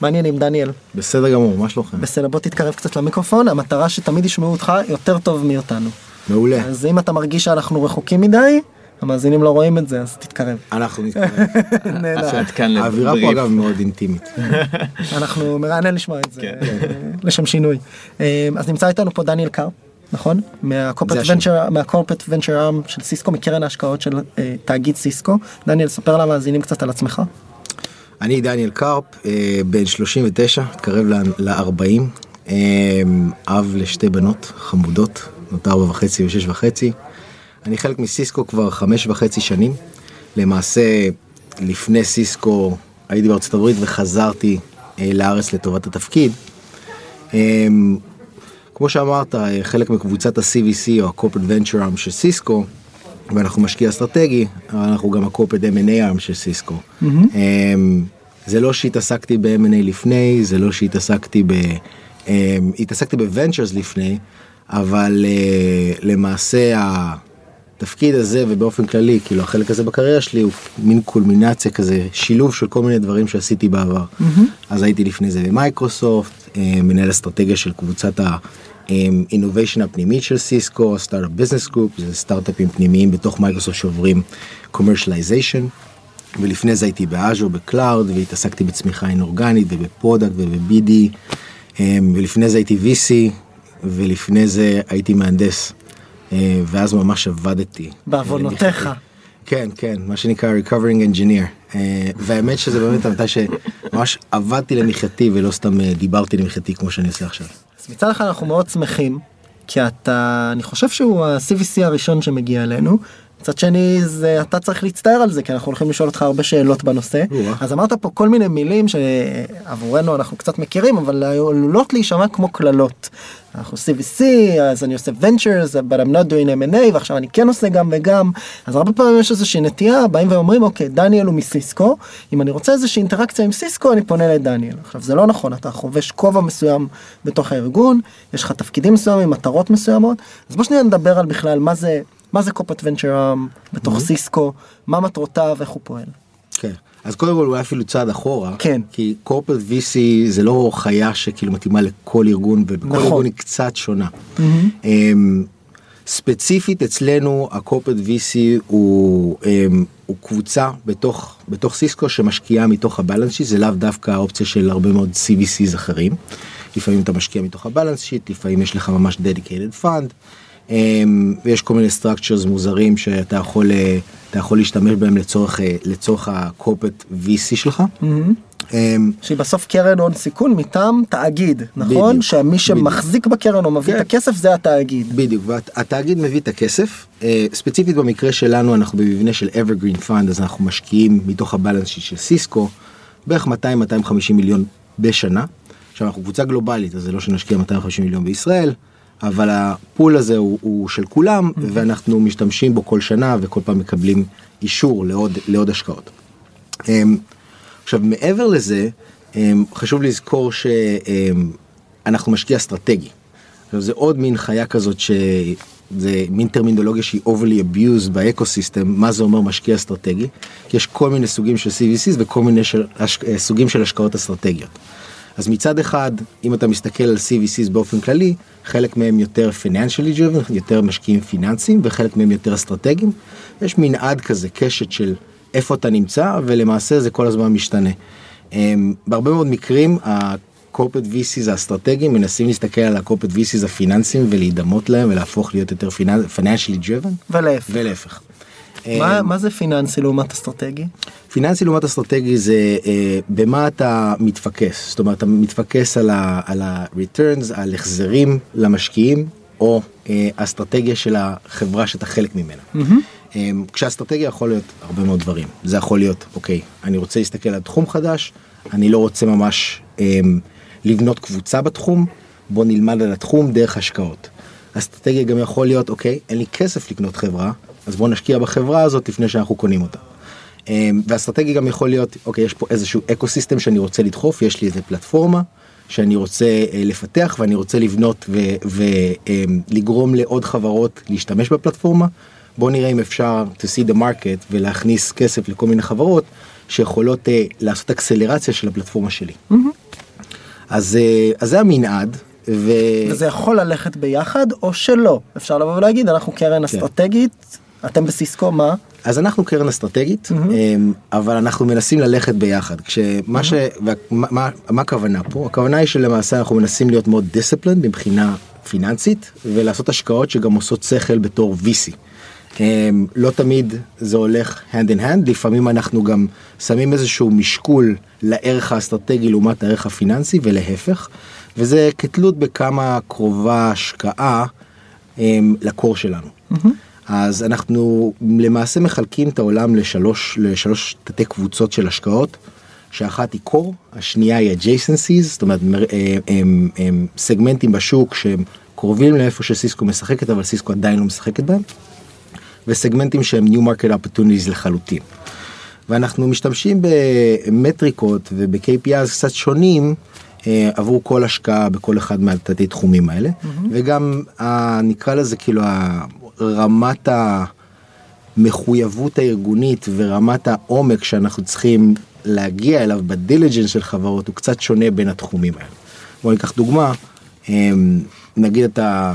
מעניינים דניאל בסדר גמור, מה שלומכם? בסדר בוא תתקרב קצת למיקרופון המטרה שתמיד ישמעו אותך יותר טוב מאותנו מעולה. אז אם אתה מרגיש שאנחנו רחוקים מדי המאזינים לא רואים את זה אז תתקרב. אנחנו נתקרב. נהדר. האווירה פה. אגב מאוד אינטימית. אנחנו מרענן לשמוע את זה כן. לשם שינוי אה, אז נמצא איתנו פה דניאל קר נכון מהקורפט השם. ונצ'ר מהקורפט ונצ'ר ארם של סיסקו מקרן ההשקעות של אה, תאגיד סיסקו דניאל ספר למאזינים קצת על עצמך. אני דניאל קרפ, אה, בן 39, מתקרב ל-40, אב לשתי בנות חמודות, בנות ארבע וחצי ושש וחצי. אני חלק מסיסקו כבר חמש וחצי שנים. למעשה, לפני סיסקו הייתי בארצות הברית וחזרתי אה, לארץ לטובת התפקיד. אה, כמו שאמרת, אה, חלק מקבוצת ה-CVC או ה-Corporate Venture Arm של סיסקו, ואנחנו משקיע אסטרטגי, אבל אנחנו גם ה-Corporate M&A Arm של סיסקו. אמ, זה לא שהתעסקתי ב-M&A לפני, זה לא שהתעסקתי ב... אמ, התעסקתי ב-Ventures לפני, אבל אה, למעשה התפקיד הזה ובאופן כללי, כאילו החלק הזה בקריירה שלי הוא מין קולמינציה כזה, שילוב של כל מיני דברים שעשיתי בעבר. אז הייתי לפני זה במייקרוסופט, אה, מנהל אסטרטגיה של קבוצת ה... innovation הפנימית של סיסקו, Startup Business Group, זה סטארט-אפים פנימיים בתוך מייקרוסופט שעוברים commercialization. ולפני זה הייתי באז'ור ב cloud והתעסקתי בצמיחה אינאורגנית וב product וב-BD אמ, ולפני זה הייתי VC ולפני זה הייתי מהנדס אה, ואז ממש עבדתי. בעוונותיך. כן כן מה שנקרא recovering engineer אה, והאמת שזה באמת מתי שממש עבדתי למחייתי ולא סתם אה, דיברתי למחייתי כמו שאני עושה עכשיו. אז מצד אחד אנחנו מאוד שמחים כי אתה אני חושב שהוא ה-CVC הראשון שמגיע אלינו. מצד שני זה אתה צריך להצטער על זה כי אנחנו הולכים לשאול אותך הרבה שאלות בנושא. אז אמרת פה כל מיני מילים שעבורנו אנחנו קצת מכירים אבל עלולות להישמע כמו קללות. אנחנו CVC אז אני עושה ventures but I'm not doing M&A ועכשיו אני כן עושה גם וגם. אז הרבה פעמים יש איזושהי נטייה באים ואומרים אוקיי דניאל הוא מסיסקו. אם אני רוצה איזושהי אינטראקציה עם סיסקו אני פונה לדניאל. עכשיו זה לא נכון אתה חובש כובע מסוים בתוך הארגון יש לך תפקידים מסוימים מטרות מסוימות. אז בוא שניה נדבר על בכלל מה זה מה זה קופת ונצ'ר בתוך סיסקו מה מטרותיו איך הוא פועל. כן. אז קודם כל אולי אפילו צעד אחורה, כן. כי קורפרט VC זה לא חיה שכאילו מתאימה לכל ארגון ובכל נכון. ארגון היא קצת שונה. אמ, ספציפית אצלנו הקורפרט VC הוא, אמ, הוא קבוצה בתוך בתוך סיסקו שמשקיעה מתוך הבלנס שיט זה לאו דווקא האופציה של הרבה מאוד CVCs אחרים. לפעמים אתה משקיע מתוך הבלנס שיט לפעמים יש לך ממש dedicated fund. אמ, ויש כל מיני structures מוזרים שאתה יכול אה, אתה יכול להשתמש בהם לצורך אה, לצורך הקורפט VC שלך. אמ, שהיא בסוף קרן הון סיכון מטעם תאגיד נכון בדיוק, שמי שמחזיק בקרן או מביא כן. את הכסף זה התאגיד. בדיוק והתאגיד מביא את הכסף אה, ספציפית במקרה שלנו אנחנו במבנה של evergreen fund אז אנחנו משקיעים מתוך הבלנס של סיסקו בערך 200-250 מיליון בשנה. עכשיו אנחנו קבוצה גלובלית אז זה לא שנשקיע 250 מיליון בישראל אבל הפול הזה הוא, הוא של כולם ואנחנו משתמשים בו כל שנה וכל פעם מקבלים אישור לעוד לעוד השקעות. אמ, עכשיו מעבר לזה אמ, חשוב לזכור שאנחנו משקיע אסטרטגי. עכשיו זה עוד מין חיה כזאת שזה מין טרמינולוגיה שהיא overly abused באקוסיסטם מה זה אומר משקיע אסטרטגי כי יש כל מיני סוגים של CVCs וכל מיני של, הש- אה, סוגים של השקעות אסטרטגיות. אז מצד אחד אם אתה מסתכל על CVCs באופן כללי חלק מהם יותר financially driven יותר משקיעים פיננסיים וחלק מהם יותר אסטרטגיים. יש מנעד כזה קשת של איפה אתה נמצא ולמעשה זה כל הזמן משתנה. אמ, בהרבה מאוד מקרים הקורפט VCs האסטרטגיים מנסים להסתכל על הקורפט VCs הפיננסיים ולהידמות להם ולהפוך להיות יותר פיננ- financially driven ולהפך. ולהפך. מה, אמ, מה זה פיננסי לעומת אסטרטגי? פיננסי לעומת אסטרטגי זה אה, במה אתה מתפקס זאת אומרת אתה מתפקס על ה- על ה-returns על החזרים למשקיעים או אה, אסטרטגיה של החברה שאתה חלק ממנה. אמ, כשאסטרטגיה יכול להיות הרבה מאוד דברים זה יכול להיות אוקיי אני רוצה להסתכל על תחום חדש אני לא רוצה ממש אמ, לבנות קבוצה בתחום בוא נלמד על התחום דרך השקעות. אסטרטגיה גם יכול להיות אוקיי אין לי כסף לקנות חברה אז בוא נשקיע בחברה הזאת לפני שאנחנו קונים אותה. אמ, ואסטרטגיה גם יכול להיות אוקיי יש פה איזשהו אקו סיסטם שאני רוצה לדחוף יש לי איזה פלטפורמה שאני רוצה אה, לפתח ואני רוצה לבנות ולגרום לעוד חברות להשתמש בפלטפורמה. בוא נראה אם אפשר to see the market ולהכניס כסף לכל מיני חברות שיכולות uh, לעשות אקסלרציה של הפלטפורמה שלי. Mm-hmm. אז, uh, אז זה המנעד. ו... וזה יכול ללכת ביחד או שלא אפשר לבוא ולהגיד אנחנו קרן כן. אסטרטגית אתם בסיסקו מה אז אנחנו קרן אסטרטגית mm-hmm. אבל אנחנו מנסים ללכת ביחד כשמה mm-hmm. ש... מה, מה הכוונה פה הכוונה היא שלמעשה אנחנו מנסים להיות מאוד דיסציפלין מבחינה פיננסית ולעשות השקעות שגם עושות שכל בתור VC. אמ, לא תמיד זה הולך hand in hand לפעמים אנחנו גם שמים איזשהו משקול לערך האסטרטגי לעומת הערך הפיננסי ולהפך וזה כתלות בכמה קרובה השקעה אמ, לקור שלנו. Mm-hmm. אז אנחנו למעשה מחלקים את העולם לשלוש לשלוש תתי קבוצות של השקעות. שאחת היא קור, השנייה היא adjacencies, זאת אומרת הם, אה, הם, הם סגמנטים בשוק שהם קרובים לאיפה שסיסקו משחקת אבל סיסקו עדיין לא משחקת בהם. וסגמנטים שהם new market opportunities לחלוטין. ואנחנו משתמשים במטריקות וב-KPIs קצת שונים אה, עבור כל השקעה בכל אחד מהתתי תחומים האלה mm-hmm. וגם ה, נקרא לזה כאילו רמת המחויבות הארגונית ורמת העומק שאנחנו צריכים להגיע אליו בדיליג'נס של חברות הוא קצת שונה בין התחומים האלה. בוא ניקח דוגמה אה, נגיד אתה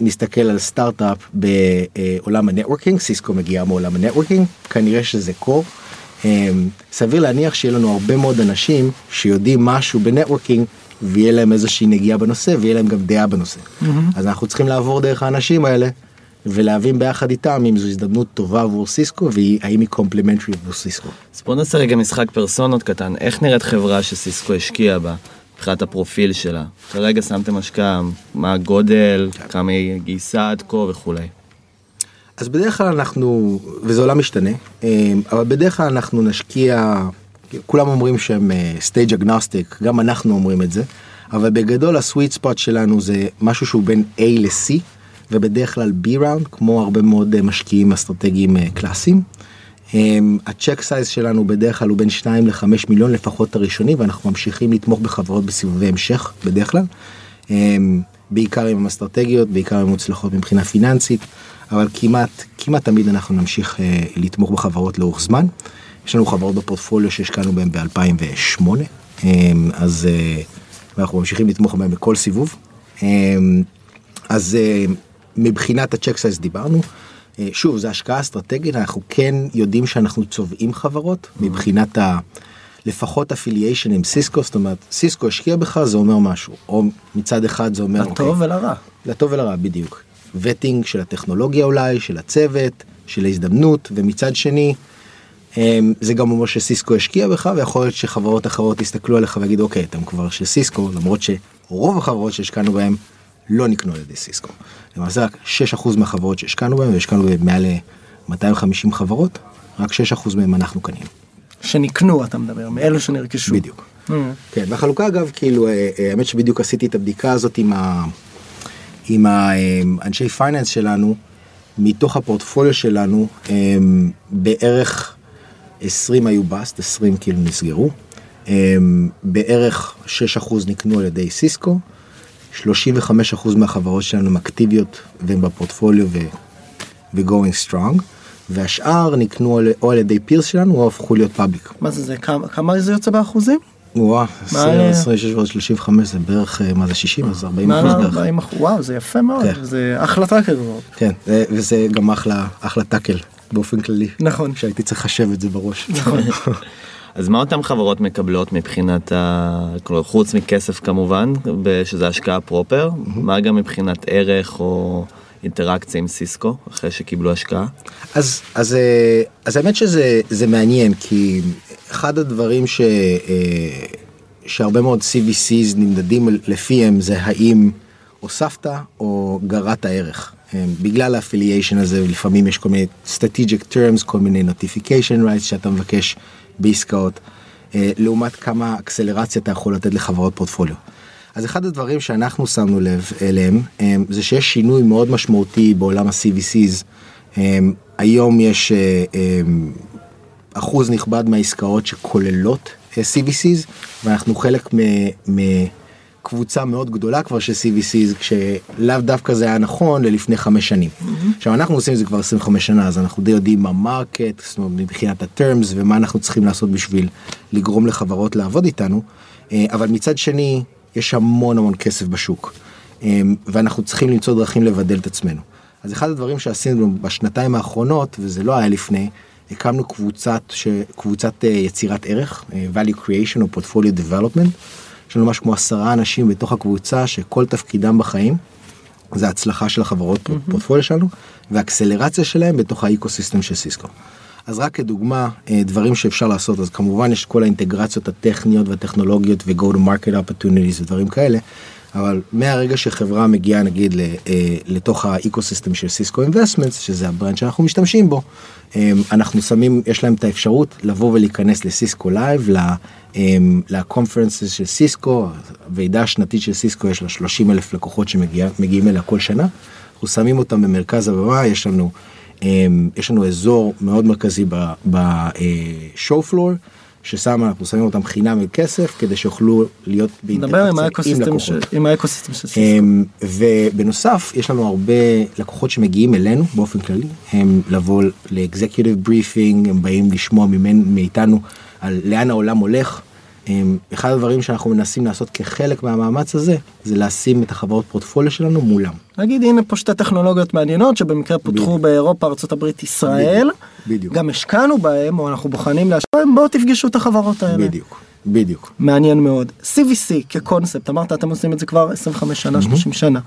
נסתכל על סטארט-אפ בעולם ה networking, סיסקו מגיעה מעולם ה networking, כנראה שזה core. אמ, סביר להניח שיהיה לנו הרבה מאוד אנשים שיודעים משהו ב networking ויהיה להם איזושהי נגיעה בנושא ויהיה להם גם דעה בנושא. Mm-hmm. אז אנחנו צריכים לעבור דרך האנשים האלה ולהבין ביחד איתם אם זו הזדמנות טובה עבור סיסקו והאם היא complementary עבור סיסקו. אז בוא נעשה רגע משחק פרסונות קטן, איך נראית חברה שסיסקו השקיעה בה? מבחינת הפרופיל שלה. כרגע שמתם השקעה, מה הגודל, כמה היא גייסה עד כה וכולי. אז בדרך כלל אנחנו, וזה עולם משתנה, אה, אבל בדרך כלל אנחנו נשקיע, כולם אומרים שהם stage אה, agnostic, גם אנחנו אומרים את זה, אבל בגדול ה sweet spot שלנו זה משהו שהוא בין A ל-C, ובדרך כלל B round, כמו הרבה מאוד אה, משקיעים אסטרטגיים קלאסיים. ה check size שלנו בדרך כלל הוא בין 2 ל-5 מיליון לפחות הראשוני ואנחנו ממשיכים לתמוך בחברות בסיבובי המשך בדרך כלל. בעיקר עם אסטרטגיות בעיקר עם מוצלחות מבחינה פיננסית אבל כמעט כמעט תמיד אנחנו נמשיך אה, לתמוך בחברות לאורך זמן. יש לנו חברות בפורטפוליו שהשקענו בהן ב-2008 אז אה, אנחנו ממשיכים לתמוך בהן בכל סיבוב. אז אה, מבחינת ה check size דיברנו. אה, שוב, זו השקעה אסטרטגית, אנחנו כן יודעים שאנחנו צובעים חברות מבחינת ה... לפחות affiliation עם סיסקו, זאת אומרת, סיסקו השקיע בך זה אומר משהו, או מצד אחד זה אומר... לטוב אוקיי, ולרע. לטוב ולרע, בדיוק. וטינג של הטכנולוגיה אולי, של הצוות, של ההזדמנות, ומצד שני, אמ, זה גם אומר שסיסקו השקיע בך, ויכול להיות שחברות אחרות יסתכלו עליך ויגידו, אוקיי, אתם כבר של סיסקו, למרות שרוב החברות שהשקענו בהן לא נקנו על ידי סיסקו. למעשה רק 6% מהחברות שהשקענו בהן, והשקענו במעל 250 חברות, רק 6% מהם אנחנו קנינו. שנקנו אתה מדבר, מאלו שנרכשו. בדיוק. Mm. כן, והחלוקה אגב, כאילו, אה, אה, האמת שבדיוק עשיתי את הבדיקה הזאת עם, ה, עם האנשי אה, finance שלנו, מתוך הפורטפוליו שלנו, בערך 20 היו bust, 20 כאילו נסגרו, בערך 6% נקנו על ידי סיסקו, 35% מהחברות שלנו הם אקטיביות והם בפורטפוליו ו-going strong. והשאר נקנו על, או על ידי peers שלנו או הפכו להיות public. מה זה, זה כמה, כמה זה יוצא באחוזים? וואו, 26 ועוד 35 זה בערך, אה, מה זה 60 אז 40 אחוז בערך. 40 אחוז, וואו זה יפה מאוד, כן. זה אחלה טאקל. כן, וזה גם אחלה, אחלה טאקל באופן כללי. נכון. שהייתי צריך לחשב את זה בראש. נכון. אז מה אותן חברות מקבלות מבחינת ה... חוץ מכסף כמובן, שזה השקעה פרופר, מה גם מבחינת ערך או אינטראקציה עם סיסקו אחרי שקיבלו השקעה? אז, אז, אה, אז האמת שזה זה מעניין כי אחד הדברים ש, אה, שהרבה מאוד CVCs נמדדים לפיהם זה האם הוספת או גרעת ערך. בגלל האפיליישן הזה לפעמים יש כל מיני strategic terms כל מיני notification rights שאתה מבקש בעסקאות לעומת כמה אקסלרציה אתה יכול לתת לחברות פורטפוליו. אז אחד הדברים שאנחנו שמנו לב אליהם זה שיש שינוי מאוד משמעותי בעולם ה-CVCs. היום יש אחוז נכבד מהעסקאות שכוללות CVCs ואנחנו חלק מקבוצה מאוד גדולה כבר של CVCs כשלאו דווקא זה היה נכון ללפני חמש שנים. Mm-hmm. עכשיו אנחנו עושים את זה כבר 25 שנה אז אנחנו די יודעים מה market מבחינת ה terms ומה אנחנו צריכים לעשות בשביל לגרום לחברות לעבוד איתנו אבל מצד שני יש המון המון כסף בשוק ואנחנו צריכים למצוא דרכים לבדל את עצמנו. אז אחד הדברים שעשינו בשנתיים האחרונות וזה לא היה לפני הקמנו קבוצת, קבוצת אה, יצירת ערך, אה, value creation או portfolio development. יש לנו משהו כמו עשרה אנשים בתוך הקבוצה שכל תפקידם בחיים זה הצלחה של החברות mm-hmm. פורטפוליו שלנו והאקסלרציה שלהם בתוך האקוסיסטם של סיסקו. אז רק כדוגמה אה, דברים שאפשר לעשות אז כמובן יש כל האינטגרציות הטכניות והטכנולוגיות ו-go to market opportunities ודברים כאלה אבל מהרגע שחברה מגיעה נגיד אה, לתוך ה ecosystem של Cisco Investments שזה ה brand שאנחנו משתמשים בו אה, אנחנו שמים יש להם את האפשרות לבוא ולהיכנס ל Cisco Live ל conferences של סיסקו ועידה השנתית של סיסקו יש לה 30 אלף לקוחות שמגיעים אליה כל שנה אנחנו שמים אותם במרכז הבמה יש לנו יש לנו אזור מאוד מרכזי ב show floor. ששם אנחנו שמים אותם חינם מכסף כדי שיוכלו להיות באינטראקציה עם לקוחות. עם ה ecosystem של סיסקו. אמ, ובנוסף יש לנו הרבה לקוחות שמגיעים אלינו באופן כללי הם לבוא ל executive briefing הם באים לשמוע מאיתנו על לאן העולם הולך אחד הדברים שאנחנו מנסים לעשות כחלק מהמאמץ הזה זה לשים את החברות פורטפוליו שלנו מולם. נגיד הנה פה שתי טכנולוגיות מעניינות שבמקרה פותחו בדיוק. באירופה ארה"ב ישראל בדיוק. גם השקענו בהם או אנחנו בוחנים להשקיע בהם בואו תפגשו את החברות האלה. בדיוק. בדיוק. מעניין מאוד. CVC כקונספט אמרת אתם עושים את זה כבר 25 שנה 30 שנה.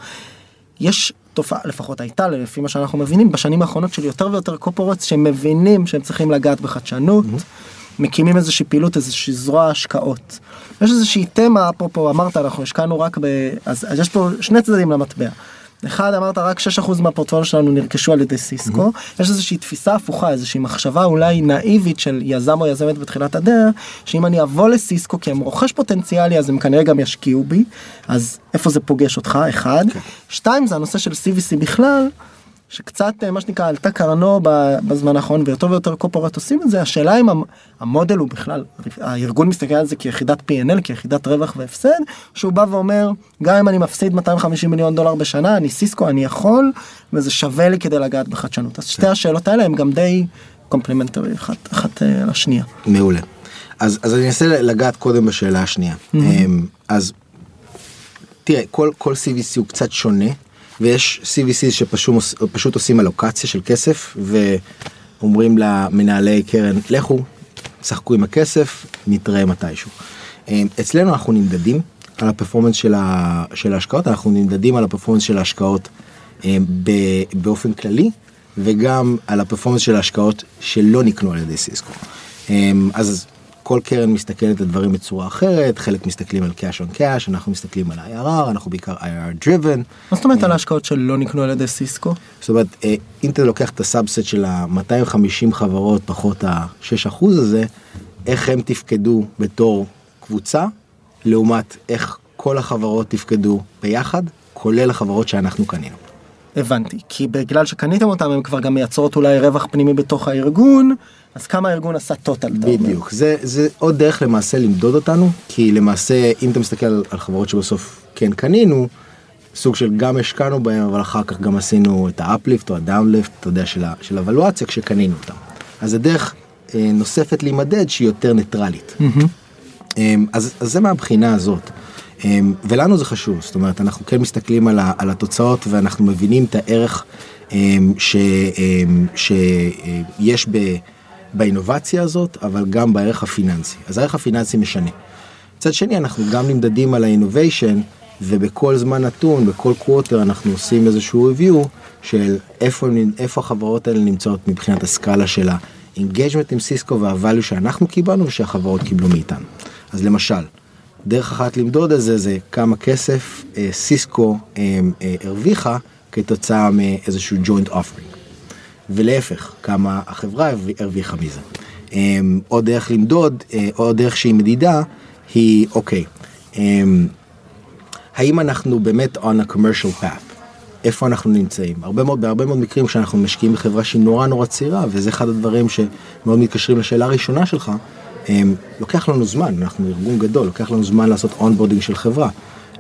יש תופעה לפחות הייתה לפי מה שאנחנו מבינים בשנים האחרונות של יותר ויותר קופורטס שמבינים שהם צריכים לגעת בחדשנות. Mm-hmm. מקימים איזושהי פעילות איזושהי זרוע השקעות. יש איזושהי תמה אפרופו אמרת אנחנו השקענו רק ב... אז, אז יש פה שני צדדים למטבע. אחד אמרת רק 6% מהפורטפוליו שלנו נרכשו על ידי סיסקו mm-hmm. יש איזושהי תפיסה הפוכה איזושהי מחשבה אולי נאיבית של יזם או יזמת בתחילת הדרך שאם אני אבוא לסיסקו כי הם רוכש פוטנציאלי אז הם כנראה גם ישקיעו בי אז איפה זה פוגש אותך אחד okay. כן. שתיים זה הנושא של CVC בכלל שקצת אה, מה שנקרא עלתה קרנו בזמן האחרון ויותר ויותר קופורט עושים את זה השאלה אם המודל הוא בכלל הארגון מסתכל על זה כיחידת P&L כיחידת רווח והפסד שהוא בא ואומר גם אם אני מפסיד 250 מיליון דולר בשנה אני סיסקו אני יכול וזה שווה לי כדי לגעת בחדשנות אז שתי השאלות האלה הם גם די complementary אחת, אחת אה, לשנייה. מעולה. אז, אז אני אנסה לגעת קודם בשאלה השנייה. Mm-hmm. אז תראה כל כל CVC הוא קצת שונה ויש CVC שפשוט עושים allocation של כסף ואומרים למנהלי קרן לכו שחקו עם הכסף נתראה מתישהו. אה, אצלנו אנחנו נמדדים על הפרפורמנס של, ה, של ההשקעות אנחנו נמדדים על הפרפורמנס של ההשקעות אה, באופן כללי וגם על הפרפורמנס של ההשקעות שלא נקנו על ידי סיסקו. אה, אז כל קרן מסתכלת על דברים בצורה אחרת, חלק מסתכלים על cash on cash, אנחנו מסתכלים על IRR, אנחנו בעיקר IRR driven. מה זאת אומרת על ההשקעות שלא נקנו על ידי סיסקו? זאת אומרת, אה, אם אתה לוקח את הסאבסט של ה-250 חברות פחות ה-6% הזה, איך הם תפקדו בתור קבוצה, לעומת איך כל החברות תפקדו ביחד, כולל החברות שאנחנו קנינו. הבנתי, כי בגלל שקניתם אותם הם כבר גם מייצרות אולי רווח פנימי בתוך הארגון, אז כמה הארגון עשה טוטל? בדיוק, זה, זה עוד דרך למעשה למדוד אותנו, כי למעשה אם אתה מסתכל על, על חברות שבסוף כן קנינו, סוג של גם השקענו בהם אבל אחר כך גם עשינו את ה uplift או ה downlift, אתה יודע, של, של ה valuation כשקנינו אותם. אז זה דרך אה, נוספת להימדד שהיא יותר ניטרלית. Mm-hmm. אה, אז, אז זה מהבחינה הזאת. אה, ולנו זה חשוב, זאת אומרת אנחנו כן מסתכלים על, ה, על התוצאות ואנחנו מבינים את הערך אה, ש, אה, שיש ב... ב innovation הזאת, אבל גם בערך הפיננסי. אז הערך הפיננסי משנה. מצד שני, אנחנו גם נמדדים על האינוביישן, ובכל זמן נתון, בכל קווטר, אנחנו עושים איזשהו review של איפה, איפה החברות האלה נמצאות מבחינת הסקאלה של ה-engagement עם סיסקו וה-value שאנחנו קיבלנו ושהחברות קיבלו מאיתנו. אז למשל, דרך אחת למדוד את זה זה כמה כסף אה, סיסקו אה, אה, הרוויחה כתוצאה מאיזשהו joint offering. ולהפך, כמה החברה הרוויחה מזה. אמ, עוד דרך למדוד, אה, עוד דרך שהיא מדידה, היא אוקיי, אמ, האם אנחנו באמת on a commercial path? איפה אנחנו נמצאים? הרבה מאוד, בהרבה מאוד מקרים כשאנחנו משקיעים בחברה שהיא נורא נורא צעירה, וזה אחד הדברים שמאוד מתקשרים לשאלה הראשונה שלך, הם, לוקח לנו זמן, אנחנו ארגון גדול, לוקח לנו זמן לעשות onboarding של חברה.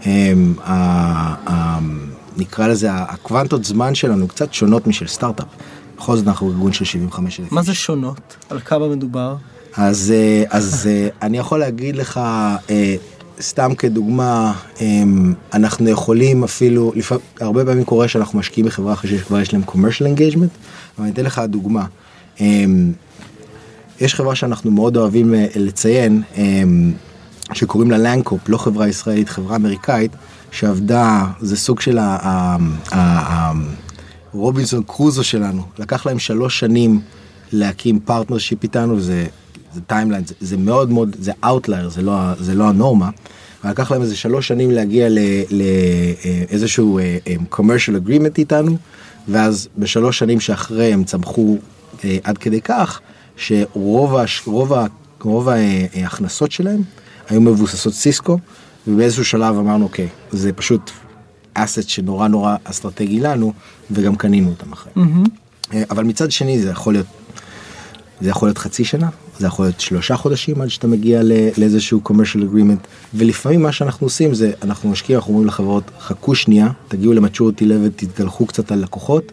הם, ה, ה, נקרא לזה, הקוונטות זמן שלנו קצת שונות משל סטארט-אפ. בכל זאת אנחנו ארגון של 75 אלף. מה זה שונות? על כמה מדובר? אז, אה, אז אה, אני יכול להגיד לך, אה, סתם כדוגמה, אנחנו יכולים אפילו, לפעמים, הרבה פעמים קורה שאנחנו משקיעים בחברה אחרי שכבר יש להם commercial engagement, אבל אני אתן לך דוגמה. יש חברה שאנחנו מאוד אוהבים לציין, שקוראים לה לנקופ, לא חברה ישראלית, חברה אמריקאית, שעבדה, זה סוג של הרובינסון קרוזו שלנו, לקח להם שלוש שנים להקים partnership איתנו, זה, זה timeline, זה, זה מאוד מאוד, זה outlier, זה, לא, זה לא הנורמה. לקח להם איזה שלוש שנים להגיע לאיזשהו אה, אה, commercial agreement איתנו, ואז בשלוש שנים שאחרי הם צמחו אה, עד כדי כך, שרוב רוב, רוב ההכנסות שלהם היו מבוססות סיסקו, ובאיזשהו שלב אמרנו אוקיי, זה פשוט אסט שנורא נורא אסטרטגי לנו, וגם קנינו אותם אחרי. Mm-hmm. אבל מצד שני זה יכול להיות, זה יכול להיות חצי שנה, זה יכול להיות שלושה חודשים עד שאתה מגיע לאיזשהו commercial agreement, ולפעמים מה שאנחנו עושים זה, אנחנו משקיעים, אנחנו אומרים לחברות, חכו שנייה, תגיעו למצ'ורטי לבל, תתגלחו קצת על לקוחות,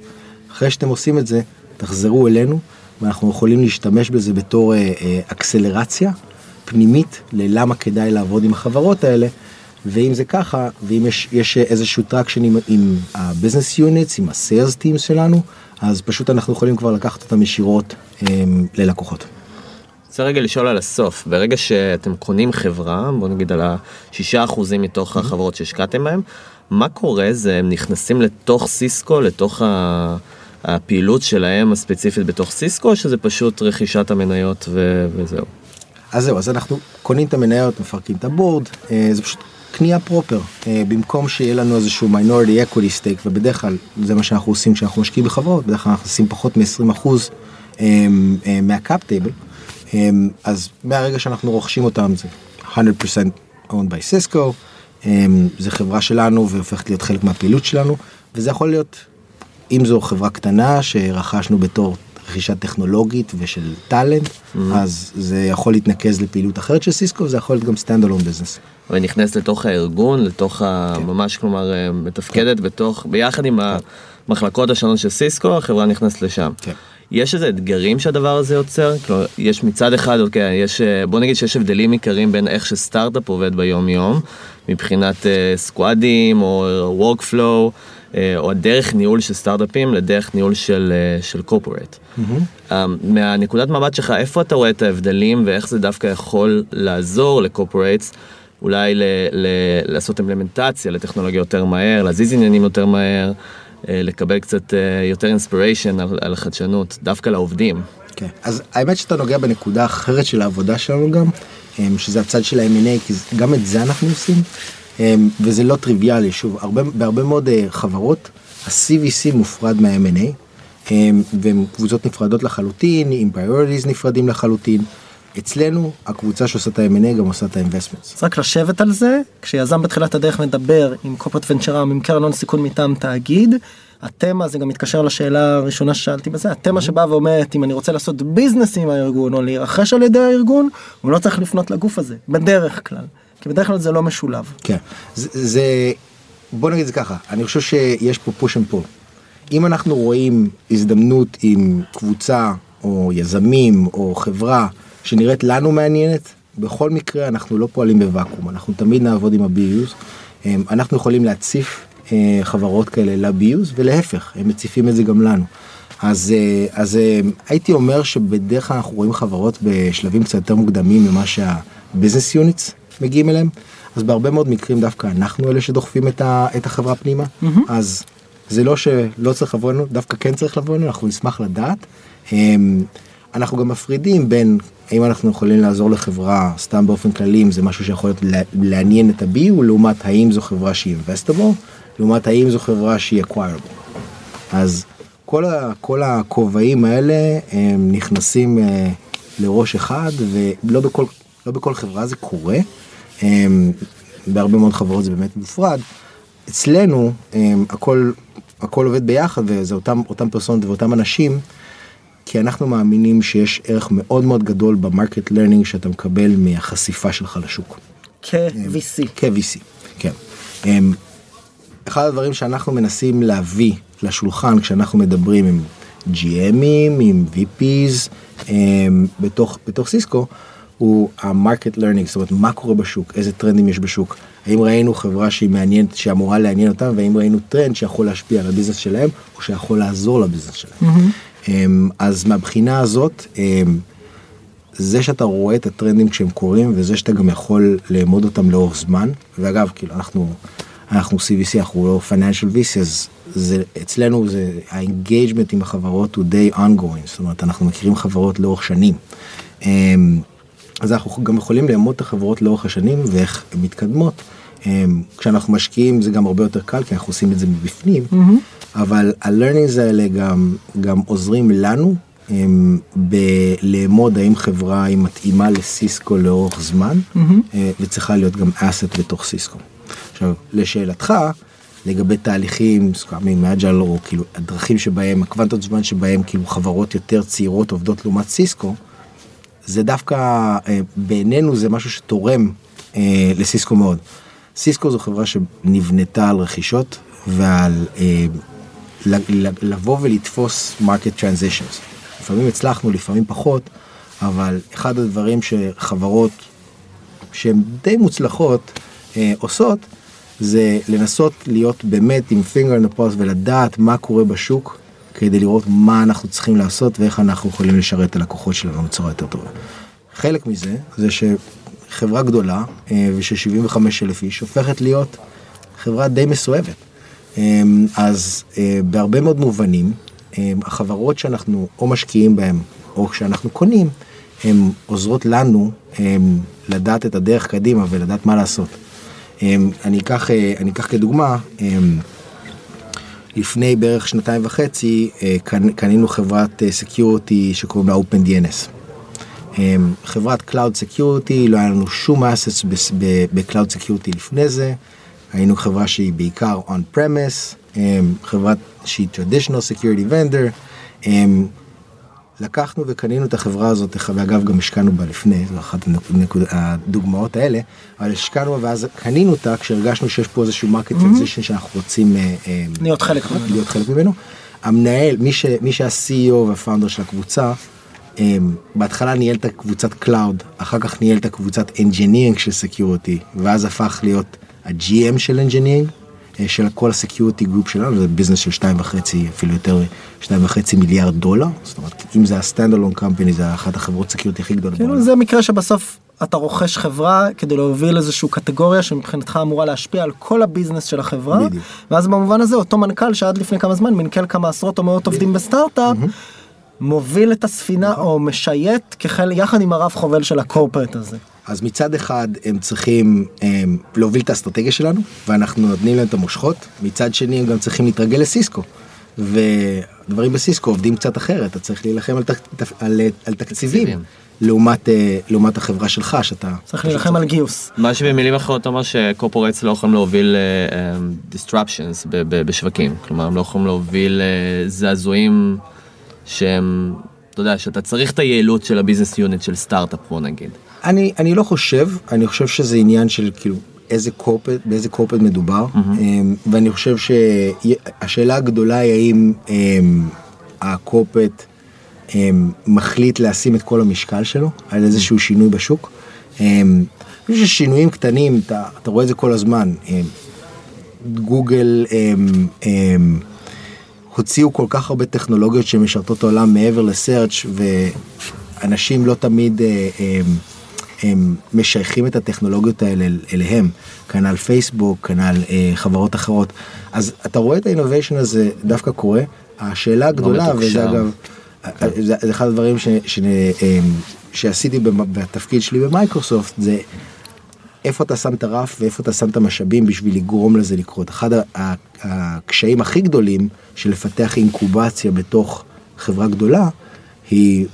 אחרי שאתם עושים את זה, תחזרו אלינו, ואנחנו יכולים להשתמש בזה בתור אה, אה, אקסלרציה פנימית ללמה כדאי לעבוד עם החברות האלה. ואם זה ככה, ואם יש, יש איזשהו traction עם, עם ה-business units, עם ה-sales teams שלנו, אז פשוט אנחנו יכולים כבר לקחת אותם ישירות הם, אמ, ללקוחות. רוצה רגע לשאול על הסוף, ברגע שאתם קונים חברה, בוא נגיד על השישה אחוזים מתוך החברות שהשקעתם בהם, מה קורה זה הם נכנסים לתוך סיסקו, לתוך ה... הפעילות שלהם הספציפית בתוך סיסקו, או שזה פשוט רכישת המניות ו... וזהו? אז זהו, אז אנחנו קונים את המניות, מפרקים את ה board, אה, זה פשוט קנייה proper, אה, במקום שיהיה לנו איזשהו minority equity stake, ובדרך כלל זה מה שאנחנו עושים כשאנחנו משקיעים בחברות, בדרך כלל אנחנו עושים פחות מ-20% אה, אה, מה cap table, אז מהרגע שאנחנו רוכשים אותם זה 100% owned by Cisco, זה חברה שלנו והופכת להיות חלק מהפעילות שלנו, וזה יכול להיות, אם זו חברה קטנה שרכשנו בתור רכישה טכנולוגית ושל talent, mm-hmm. אז זה יכול להתנקז לפעילות אחרת של סיסקו, זה יכול להיות גם stand alone business. ונכנס לתוך הארגון, לתוך ה... כן. ממש כלומר אה, מתפקדת כן. בתוך, ביחד עם כן. המחלקות השונות של סיסקו, החברה נכנסת לשם. כן. יש איזה אתגרים שהדבר הזה יוצר? כלומר, יש מצד אחד, אוקיי, יש, אה, בוא נגיד שיש הבדלים עיקריים בין איך שסטארט-אפ עובד ביום יום, מבחינת uh, squadים או workflow. אה, או הדרך ניהול של סטארט-אפים לדרך ניהול של, אה, של קורפורט. Mm-hmm. מהנקודת מבט שלך, איפה אתה רואה את ההבדלים ואיך זה דווקא יכול לעזור לקורפורטס, אולי ל, ל, לעשות אימפלמנטציה לטכנולוגיה יותר מהר, להזיז עניינים יותר מהר, לקבל קצת יותר אינספיריישן על, על החדשנות, דווקא לעובדים. כן, okay. אז האמת שאתה נוגע בנקודה אחרת של העבודה שלנו גם, שזה הצד של ה-M&A, כי גם את זה אנחנו עושים. אמ, וזה לא טריוויאלי, שוב, הרבה, בהרבה מאוד אה, חברות ה-CVC מופרד מה-M&A, אמ, והן קבוצות נפרדות לחלוטין, עם priorities נפרדים לחלוטין. אצלנו הקבוצה שעושה את ה-M&A גם עושה את ה-investments. אז רק לשבת על זה, כשיזם בתחילת הדרך מדבר עם קופות ונצ'רם, עם קרן הון סיכון מטעם תאגיד, התמה זה גם מתקשר לשאלה הראשונה ששאלתי בזה, התמה שבאה ואומרת אם אני רוצה לעשות ביזנס עם הארגון או להירכש על ידי הארגון, הוא לא צריך לפנות לגוף הזה, בדרך כלל. כי בדרך כלל זה לא משולב. כן, זה, זה בוא נגיד זה ככה, אני חושב שיש פה push and pull. אם אנחנו רואים הזדמנות עם קבוצה או יזמים או חברה שנראית לנו מעניינת, בכל מקרה אנחנו לא פועלים בוואקום, אנחנו תמיד נעבוד עם ה-BUs, אנחנו יכולים להציף אה, חברות כאלה ל-BUs ולהפך, הם מציפים את זה גם לנו. אז, אה, אז אה, הייתי אומר שבדרך כלל אנחנו רואים חברות בשלבים קצת יותר מוקדמים ממה שה-business units מגיעים אליהם, אז בהרבה מאוד מקרים דווקא אנחנו אלה שדוחפים את, ה, את החברה פנימה, mm-hmm. אז זה לא שלא צריך לבוא אלינו, דווקא כן צריך לבוא אלינו, אנחנו נשמח לדעת. אמ, אנחנו גם מפרידים בין האם אנחנו יכולים לעזור לחברה סתם באופן כללי אם זה משהו שיכול להיות לעניין את ה-B, לעומת האם זו חברה שהיא investable, לעומת האם זו חברה שהיא acquirable. אז כל, ה, כל הכובעים האלה הם נכנסים אה, לראש אחד ולא בכל, לא בכל חברה זה קורה. הם, בהרבה מאוד חברות זה באמת מופרד. אצלנו הם, הכל, הכל עובד ביחד וזה אותם, אותם פרסונות ואותם אנשים. כי אנחנו מאמינים שיש ערך מאוד מאוד גדול ב market learning שאתה מקבל מהחשיפה שלך לשוק. כ-VC. כ-VC, כן. אמ, אחד הדברים שאנחנו מנסים להביא לשולחן כשאנחנו מדברים עם GMים, עם VPs אמ, בתוך, בתוך סיסקו, הוא ה market learning, זאת אומרת מה קורה בשוק, איזה טרנדים יש בשוק, האם ראינו חברה שהיא מעניינת, שאמורה לעניין אותם, והאם ראינו טרנד שיכול להשפיע על ה business שלהם, או שיכול לעזור ל business שלהם. Mm-hmm. אז מהבחינה הזאת, זה שאתה רואה את הטרנדים כשהם קורים, וזה שאתה גם יכול לאמוד אותם לאורך זמן, ואגב, כאילו, אנחנו, אנחנו CVC, אנחנו לא financial VC, אז זה, אצלנו זה, ה engagement עם החברות הוא די ongoing, זאת אומרת, אנחנו מכירים חברות לאורך שנים. אז אנחנו גם יכולים לאמוד את החברות לאורך השנים ואיך הן מתקדמות. כשאנחנו משקיעים זה גם הרבה יותר קל כי אנחנו עושים את זה מבפנים, mm-hmm. אבל ה-learnings האלה גם, גם עוזרים לנו בלאמוד האם חברה היא מתאימה לסיסקו לאורך זמן mm-hmm. וצריכה להיות גם אסט בתוך סיסקו. עכשיו לשאלתך לגבי תהליכים סקאמים מאג'ל או כאילו הדרכים שבהם הקוונטות זמן שבהם כאילו חברות יותר צעירות עובדות לעומת סיסקו. זה דווקא אה, בעינינו זה משהו שתורם אה, לסיסקו מאוד. סיסקו זו חברה שנבנתה על רכישות ועל אה, לבוא ולתפוס market transitions. לפעמים הצלחנו, לפעמים פחות, אבל אחד הדברים שחברות שהן די מוצלחות עושות, זה לנסות להיות באמת עם the pulse ולדעת מה קורה בשוק כדי לראות מה אנחנו צריכים לעשות ואיך אנחנו יכולים לשרת את הלקוחות שלנו בצורה יותר טובה. חלק מזה זה שחברה גדולה אה, ושל 75 אלף איש הופכת להיות חברה די מסואבת. אה, אז אה, בהרבה מאוד מובנים החברות שאנחנו או משקיעים בהן או שאנחנו קונים הן עוזרות לנו לדעת את הדרך קדימה ולדעת מה לעשות. אני אקח, אני אקח כדוגמה לפני בערך שנתיים וחצי אה, קנינו חברת סקיורטי אה, שקוראים לה OpenDNS. אה, חברת Cloud Security, לא היה לנו שום assets ב-Cloud Security לפני זה, היינו חברה שהיא בעיקר on-premise, חברת שהיא traditional security vendor, לקחנו וקנינו את החברה הזאת, ואגב גם השקענו בה לפני, זו אחת הדוגמאות האלה, אבל השקענו בה ואז קנינו אותה כשהרגשנו שיש פה איזשהו market transition שאנחנו רוצים אה, אה, להיות חלק, להיות חלק ממנו. המנהל, מי, ש, מי שה-CEO וה founder של הקבוצה, אה, בהתחלה ניהל את הקבוצת cloud, אחר כך ניהל את הקבוצת engineering של security, ואז הפך להיות ה-GM של engineering. אה, של כל ה security group שלנו זה business של שתיים וחצי אפילו יותר שתיים וחצי מיליארד דולר זאת אומרת אם זה a stand alone company זה אחת החברות security הכי גדולות. כאילו זה מקרה שבסוף אתה רוכש חברה כדי להוביל איזושהי קטגוריה שמבחינתך אמורה להשפיע על כל ה business של החברה בדיוק. ואז במובן הזה אותו מנכ"ל שעד לפני כמה זמן מנכ"ל כמה עשרות או מאות עובדים בסטארט-אפ. מוביל את הספינה נכון. או משייט כחל יחד עם הרב חובל של הקורפרט הזה. אז מצד אחד הם צריכים הם, להוביל את האסטרטגיה שלנו ואנחנו נותנים להם את המושכות. מצד שני הם גם צריכים להתרגל לסיסקו. ודברים בסיסקו עובדים קצת אחרת. אתה צריך להילחם על, תק, על, על תקציבים לעומת אה, לעומת החברה שלך שאתה צריך להילחם על גיוס. מה שבמילים אחרות אומר שקורפורטס לא יכולים להוביל uh, disruptions בשווקים. כלומר הם לא יכולים להוביל uh, זעזועים שהם אתה יודע שאתה צריך את היעילות של הביזנס יוניט של סטארט-אפ בוא נגיד. אני, אני לא חושב, אני חושב שזה עניין של כאילו איזה קורפט, באיזה קורפט מדובר, mm-hmm. ואני חושב שהשאלה הגדולה היא האם um, הקורפט um, מחליט לשים את כל המשקל שלו על איזשהו שינוי בשוק. Um, אני חושב ששינויים קטנים, אתה, אתה רואה את זה כל הזמן. Um, גוגל um, um, הוציאו כל כך הרבה טכנולוגיות שמשרתות העולם מעבר לסרצ' ואנשים לא תמיד... Uh, um, הם משייכים את הטכנולוגיות האלה אליהם, כנ"ל פייסבוק, כנ"ל אה, חברות אחרות. אז אתה רואה את האינוביישן הזה דווקא קורה. השאלה הגדולה, וזה אגב, כן. זה, זה אחד הדברים ש, ש, ש, אה, שעשיתי בתפקיד שלי במייקרוסופט, זה איפה אתה שם את הרף ואיפה אתה שם את המשאבים בשביל לגרום לזה לקרות. אחד הקשיים הכי גדולים של לפתח אינקובציה בתוך חברה גדולה היא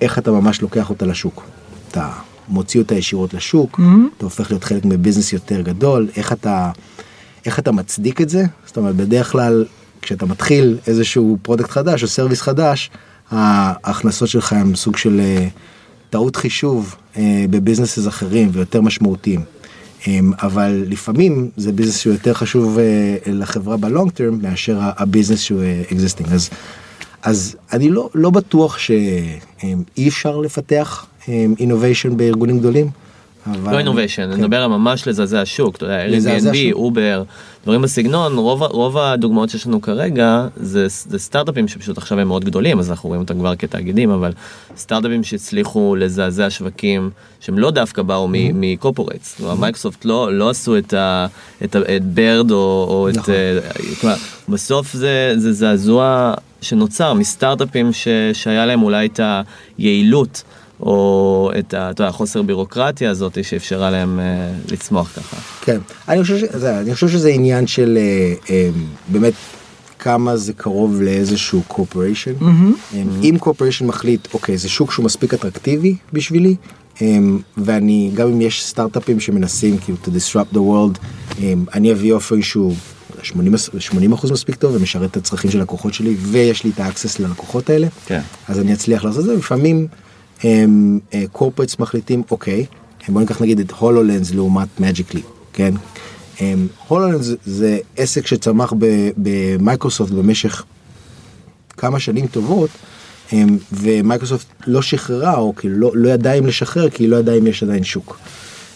איך אתה ממש לוקח אותה לשוק. אתה מוציא אותה ישירות לשוק, mm-hmm. אתה הופך להיות חלק מ business יותר גדול, איך אתה, איך אתה מצדיק את זה? זאת אומרת, בדרך כלל כשאתה מתחיל איזשהו product חדש או service חדש, ההכנסות שלך הם סוג של אה, טעות חישוב אה, ב businesses אחרים ויותר משמעותיים. אמ, אבל לפעמים זה business שהוא יותר חשוב אה, לחברה ב long term מאשר ה business שהוא existing. אז, אז אני לא, לא בטוח שאי אפשר לפתח innovation בארגונים גדולים. אבל... לא innovation, אני כן. מדבר על ממש לזעזע שוק, אתה יודע, Airbnb, אובר, דברים בסגנון, רוב, רוב הדוגמאות שיש לנו כרגע זה, זה סטארט-אפים שפשוט עכשיו הם מאוד גדולים, אז אנחנו רואים אותם כבר כתאגידים, אבל סטארט-אפים שהצליחו לזעזע שווקים שהם לא דווקא באו mm-hmm. מ corporates, mm-hmm. מייקרוסופט לא, לא עשו את, ה, את, ה, את ברד או, או נכון. את, כלומר, בסוף זה, זה זעזוע שנוצר מסטארט-אפים ש, שהיה להם אולי את היעילות. או את החוסר בירוקרטיה הזאת שאפשרה להם uh, לצמוח ככה. כן, אני חושב, שזה, אני חושב שזה עניין של uh, um, באמת כמה זה קרוב לאיזשהו corporation. Mm-hmm. אם corporation מחליט, אוקיי, זה שוק שהוא מספיק אטרקטיבי בשבילי, ואני, גם אם יש סטארט-אפים שמנסים כאילו to disrupt the world, אני אביא offering שהוא 80, 80 אחוז מספיק טוב ומשרת את הצרכים של לקוחות שלי ויש לי את ה access ללקוחות האלה, כן. אז אני אצליח לעשות את זה, לפעמים הם corporates אה, מחליטים אוקיי בוא ניקח נגיד את HoloLens לעומת Magic Leap כן HoloLens זה עסק שצמח במייקרוסופט במשך כמה שנים טובות ומייקרוסופט לא שחררה או כאילו לא, לא ידעה אם לשחרר כי היא לא ידעה אם יש עדיין שוק.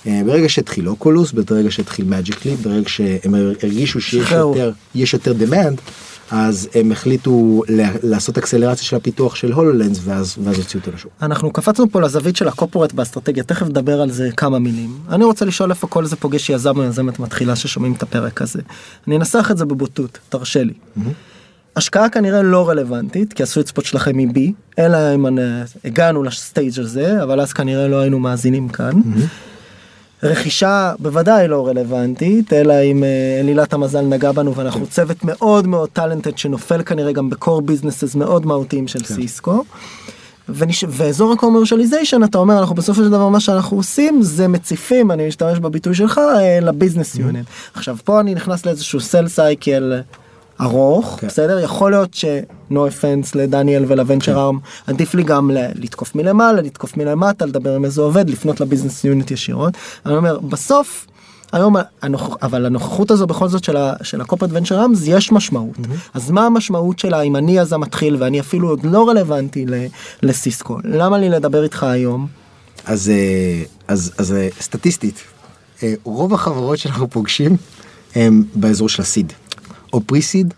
אה, ברגע שהתחיל אוקולוס, ברגע שהתחיל Magic Leap, ברגע שהם הרגישו שיש יותר, יותר demand, אז הם החליטו לעשות אקסלרציה של הפיתוח של HoloLens ואז, ואז הוציאו אותו לשוק. אנחנו קפצנו פה לזווית של ה corporate באסטרטגיה, תכף נדבר על זה כמה מילים. אני רוצה לשאול איפה כל זה פוגש יזם או יזמת מתחילה ששומעים את הפרק הזה. אני אנסח את זה בבוטות, תרשה לי. Mm-hmm. השקעה כנראה לא רלוונטית כי ה sweet spot שלכם היא B אלא אם הגענו ל stage הזה אבל אז כנראה לא היינו מאזינים כאן. Mm-hmm. רכישה בוודאי לא רלוונטית אלא אם אה, אלילת המזל נגע בנו ואנחנו צוות מאוד מאוד talented שנופל כנראה גם ב core businesses מאוד מהותיים של כן. סיסקו. ונש... ואזור ה commercialization אתה אומר אנחנו בסופו של דבר מה שאנחנו עושים זה מציפים אני משתמש בביטוי שלך אה, ל business unit. Mm-hmm. עכשיו פה אני נכנס לאיזשהו sales cycle ארוך כן. בסדר יכול להיות ש-no offense לדניאל ולוונצ'ר ארם כן. עדיף לי גם לתקוף מלמעלה לתקוף מלמטה לדבר עם איזה עובד לפנות לביזנס יוניט ישירות אני אומר בסוף. היום הנוכ... אבל הנוכחות הזו בכל זאת של, ה... של הקופרט ונצ'ר אמס יש משמעות mm-hmm. אז מה המשמעות שלה אם אני יזם מתחיל ואני אפילו עוד לא רלוונטי ל... לסיסקו למה לי לדבר איתך היום. אז אה, אז אז אה, סטטיסטית אה, רוב החברות שאנחנו פוגשים הם באזור של הסיד. או פריסיד.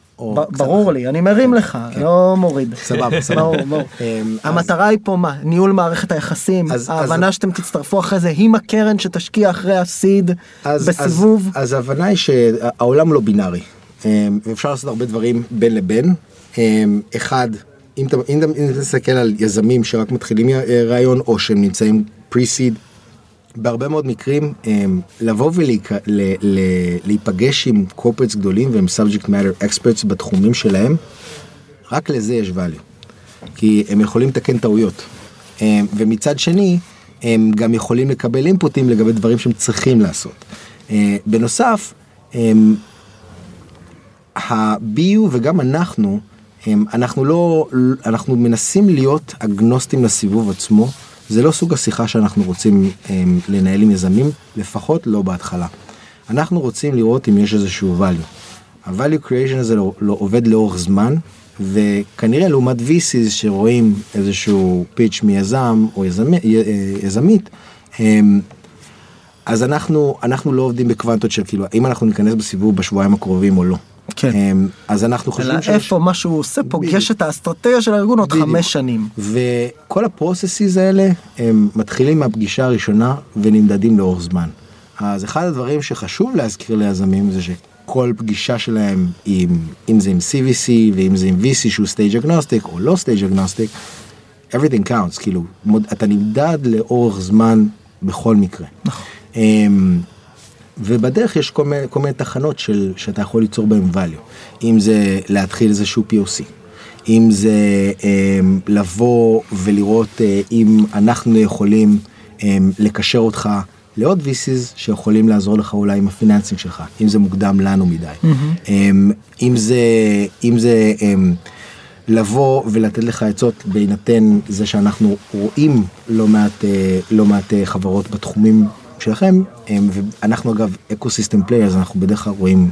ברור לי, אני מרים לך, כן. לא מוריד. סבבה, סבבה. אמ, המטרה היא פה מה? ניהול מערכת היחסים, ההבנה שאתם תצטרפו אחרי זה עם הקרן שתשקיע אחרי הסיד בסיבוב. אז ההבנה היא שהעולם לא בינארי. אמ, אפשר לעשות הרבה דברים בין לבין. אמ, אחד, אם אתה תסתכל על יזמים שרק מתחילים רעיון או שהם נמצאים פרי-סיד. בהרבה מאוד מקרים לבוא ולהיפגש עם קורפרטס גדולים והם subject matter experts בתחומים שלהם, רק לזה יש value. כי הם יכולים לתקן טעויות. ומצד שני, הם גם יכולים לקבל אינפוטים לגבי דברים שהם צריכים לעשות. בנוסף, ה-BU וגם אנחנו, אנחנו לא, אנחנו מנסים להיות אגנוסטים לסיבוב עצמו. זה לא סוג השיחה שאנחנו רוצים הם, אמ, לנהל עם יזמים, לפחות לא בהתחלה. אנחנו רוצים לראות אם יש איזשהו value. ה-value creation הזה לא, לא עובד לאורך זמן, וכנראה לעומת VCs שרואים איזשהו פיץ' מיזם או יזמי, יזמית, הם, אמ, אז אנחנו, אנחנו לא עובדים בקוונטות של כאילו, האם אנחנו ניכנס בסיבוב בשבועיים הקרובים או לא. כן. אמ, אז אנחנו חושבים אלא איפה מה שהוא עושה פוגש את האסטרטגיה של הארגון עוד חמש שנים. וכל ה processes האלה הם מתחילים מהפגישה הראשונה ונמדדים לאורך זמן. אז אחד הדברים שחשוב להזכיר ליזמים זה שכל פגישה שלהם עם אם זה עם CVC ואם זה עם VC שהוא stage agnostic או לא stage agnostic. everything counts כאילו אתה נמדד לאורך זמן בכל מקרה. נכון. ובדרך יש כל מיני, כל מיני תחנות של, שאתה יכול ליצור בהם value. אם זה להתחיל איזשהו POC, אם זה אה, לבוא ולראות אה, אם אנחנו יכולים אה, לקשר אותך לעוד VCs שיכולים לעזור לך אולי עם הפיננסים שלך, אם זה מוקדם לנו מדי. Mm-hmm. אם זה, אם זה לבוא ולתת לך עצות בהינתן זה שאנחנו רואים לא מעט, לא מעט חברות בתחומים שלכם, ואנחנו אגב ecosystem players, אנחנו בדרך כלל רואים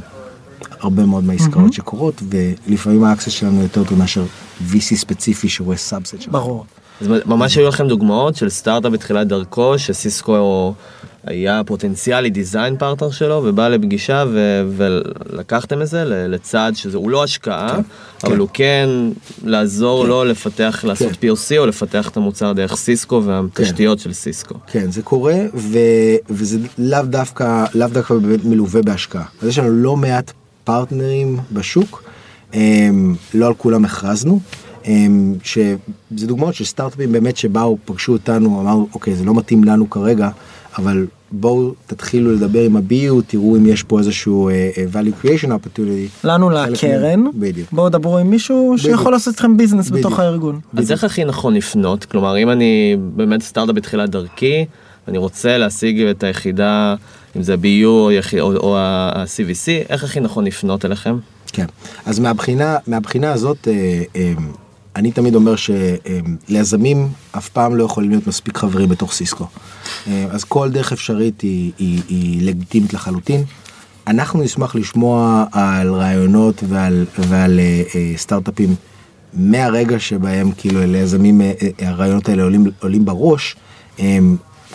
הרבה מאוד מהעסקאות mm-hmm. שקורות, ולפעמים ה access שלנו יותר טוב מאשר VC ספציפי שרואה subset שלך. ברור. אז ממש היו לכם דוגמאות של סטארט-אפ בתחילת דרכו, שסיסקו היה פוטנציאלי design partner שלו, ובא לפגישה ו- ולקחתם את זה לצעד שזה, הוא לא השקעה, כן, אבל כן. הוא כן לעזור כן. לו לפתח, לעשות כן. POC או לפתח את המוצר דרך סיסקו והתשתיות כן. של סיסקו. כן, זה קורה, ו- וזה לאו דווקא, לאו דווקא מלווה בהשקעה. אז יש לנו לא מעט פרטנרים בשוק, הם, לא על כולם הכרזנו. שזה דוגמאות של סטארט-אפים באמת שבאו, פגשו אותנו, אמרו, אוקיי, זה לא מתאים לנו כרגע, אבל בואו תתחילו לדבר עם ה-BU, תראו אם יש פה איזשהו uh, value creation opportunity. לנו לקרן, בואו דברו עם מישהו בדיוק. שיכול לעשות אתכם ביזנס בדיוק. בתוך הארגון. בדיוק. אז איך הכי נכון לפנות? כלומר, אם אני באמת סטארט-אפ בתחילת דרכי, אני רוצה להשיג את היחידה, אם זה ה-BU או, או, או ה-CVC, איך הכי נכון לפנות אליכם? כן, אז מהבחינה, מהבחינה הזאת, אה, אה, אני תמיד אומר שליזמים אף פעם לא יכולים להיות מספיק חברים בתוך סיסקו. אה, אז כל דרך אפשרית היא, היא, היא לגיטימית לחלוטין. אנחנו נשמח לשמוע על רעיונות ועל, ועל uh, סטארט-אפים מהרגע שבהם כאילו ליזמים הרעיונות האלה עולים, עולים בראש.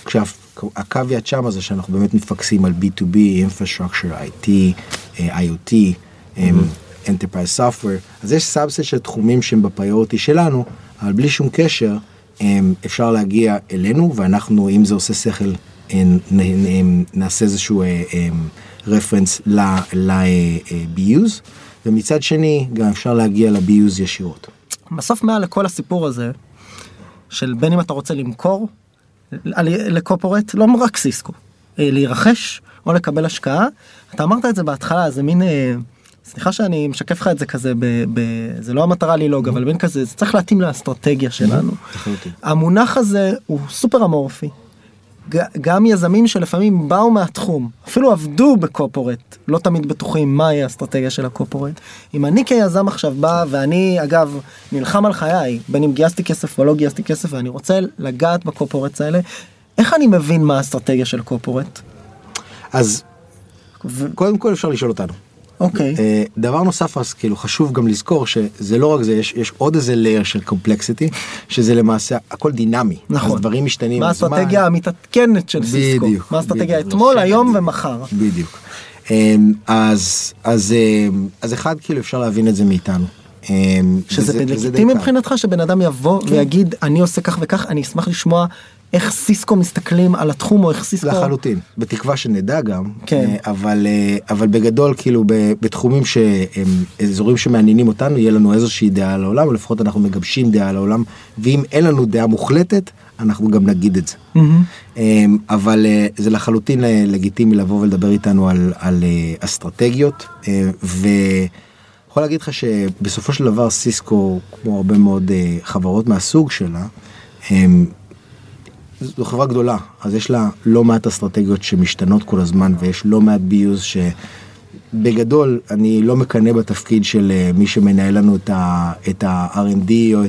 כשה caveat שם זה שאנחנו באמת מתפקסים על B2B, Infrastructure, IT, IoT. Mm-hmm. Enterprise Software, אז יש subset של תחומים שהם ב priority שלנו, אבל בלי שום קשר, אפשר להגיע אלינו, ואנחנו, אם זה עושה שכל, נעשה איזשהו רפרנס ל-BUs, ומצד שני, גם אפשר להגיע ל-BUs ישירות. בסוף מעל לכל הסיפור הזה, של בין אם אתה רוצה למכור לקופורט, לא רק סיסקו, אה, להירכש או לקבל השקעה, אתה אמרת את זה בהתחלה, זה מין... סליחה שאני משקף לך את זה כזה, ב, ב, זה לא המטרה ללעוג, אבל בין כזה, זה צריך להתאים לאסטרטגיה שלנו. המונח הזה הוא סופר אמורפי. גם יזמים שלפעמים באו מהתחום, אפילו עבדו בקופורט, לא תמיד בטוחים מהי האסטרטגיה של הקופורט. אם אני כיזם עכשיו בא, ואני אגב נלחם על חיי, בין אם גייסתי כסף או לא גייסתי כסף, ואני רוצה לגעת בקופורטס האלה, איך אני מבין מה האסטרטגיה של קופורט? אז ו... קודם כל אפשר לשאול אותנו. אוקיי. Okay. אה, דבר נוסף אז כאילו חשוב גם לזכור שזה לא רק זה יש יש עוד איזה לייר של קומפלקסיטי שזה למעשה הכל דינמי. נכון. אז דברים משתנים. מה האסטרטגיה המתעדכנת של סיסקו? בדיוק. מה האסטרטגיה אתמול היום ומחר. בדיוק. אמ, אז אז אמ, אז אחד כאילו אפשר להבין את זה מאיתנו. אמ, שזה לגיטימי מבחינתך שבן אדם יבוא כן. ויגיד אני עושה כך וכך אני אשמח לשמוע איך סיסקו מסתכלים על התחום או איך סיסקו לחלוטין בתקווה שנדע גם כן אה, אבל אה, אבל בגדול כאילו בתחומים שהם אזורים שמעניינים אותנו יהיה לנו איזושהי דעה על העולם לפחות אנחנו מגבשים דעה על העולם ואם אין לנו דעה מוחלטת אנחנו גם נגיד את זה mm-hmm. אבל אה, זה לחלוטין לגיטימי לבוא ולדבר איתנו על, על אסטרטגיות ויכול להגיד לך שבסופו של דבר סיסקו כמו הרבה מאוד חברות מהסוג שלה. זו חברה גדולה, אז יש לה לא מעט אסטרטגיות שמשתנות כל הזמן, ויש לא מעט ביוז שבגדול אני לא מקנא בתפקיד של אה, מי שמנהל לנו את ה-R&D או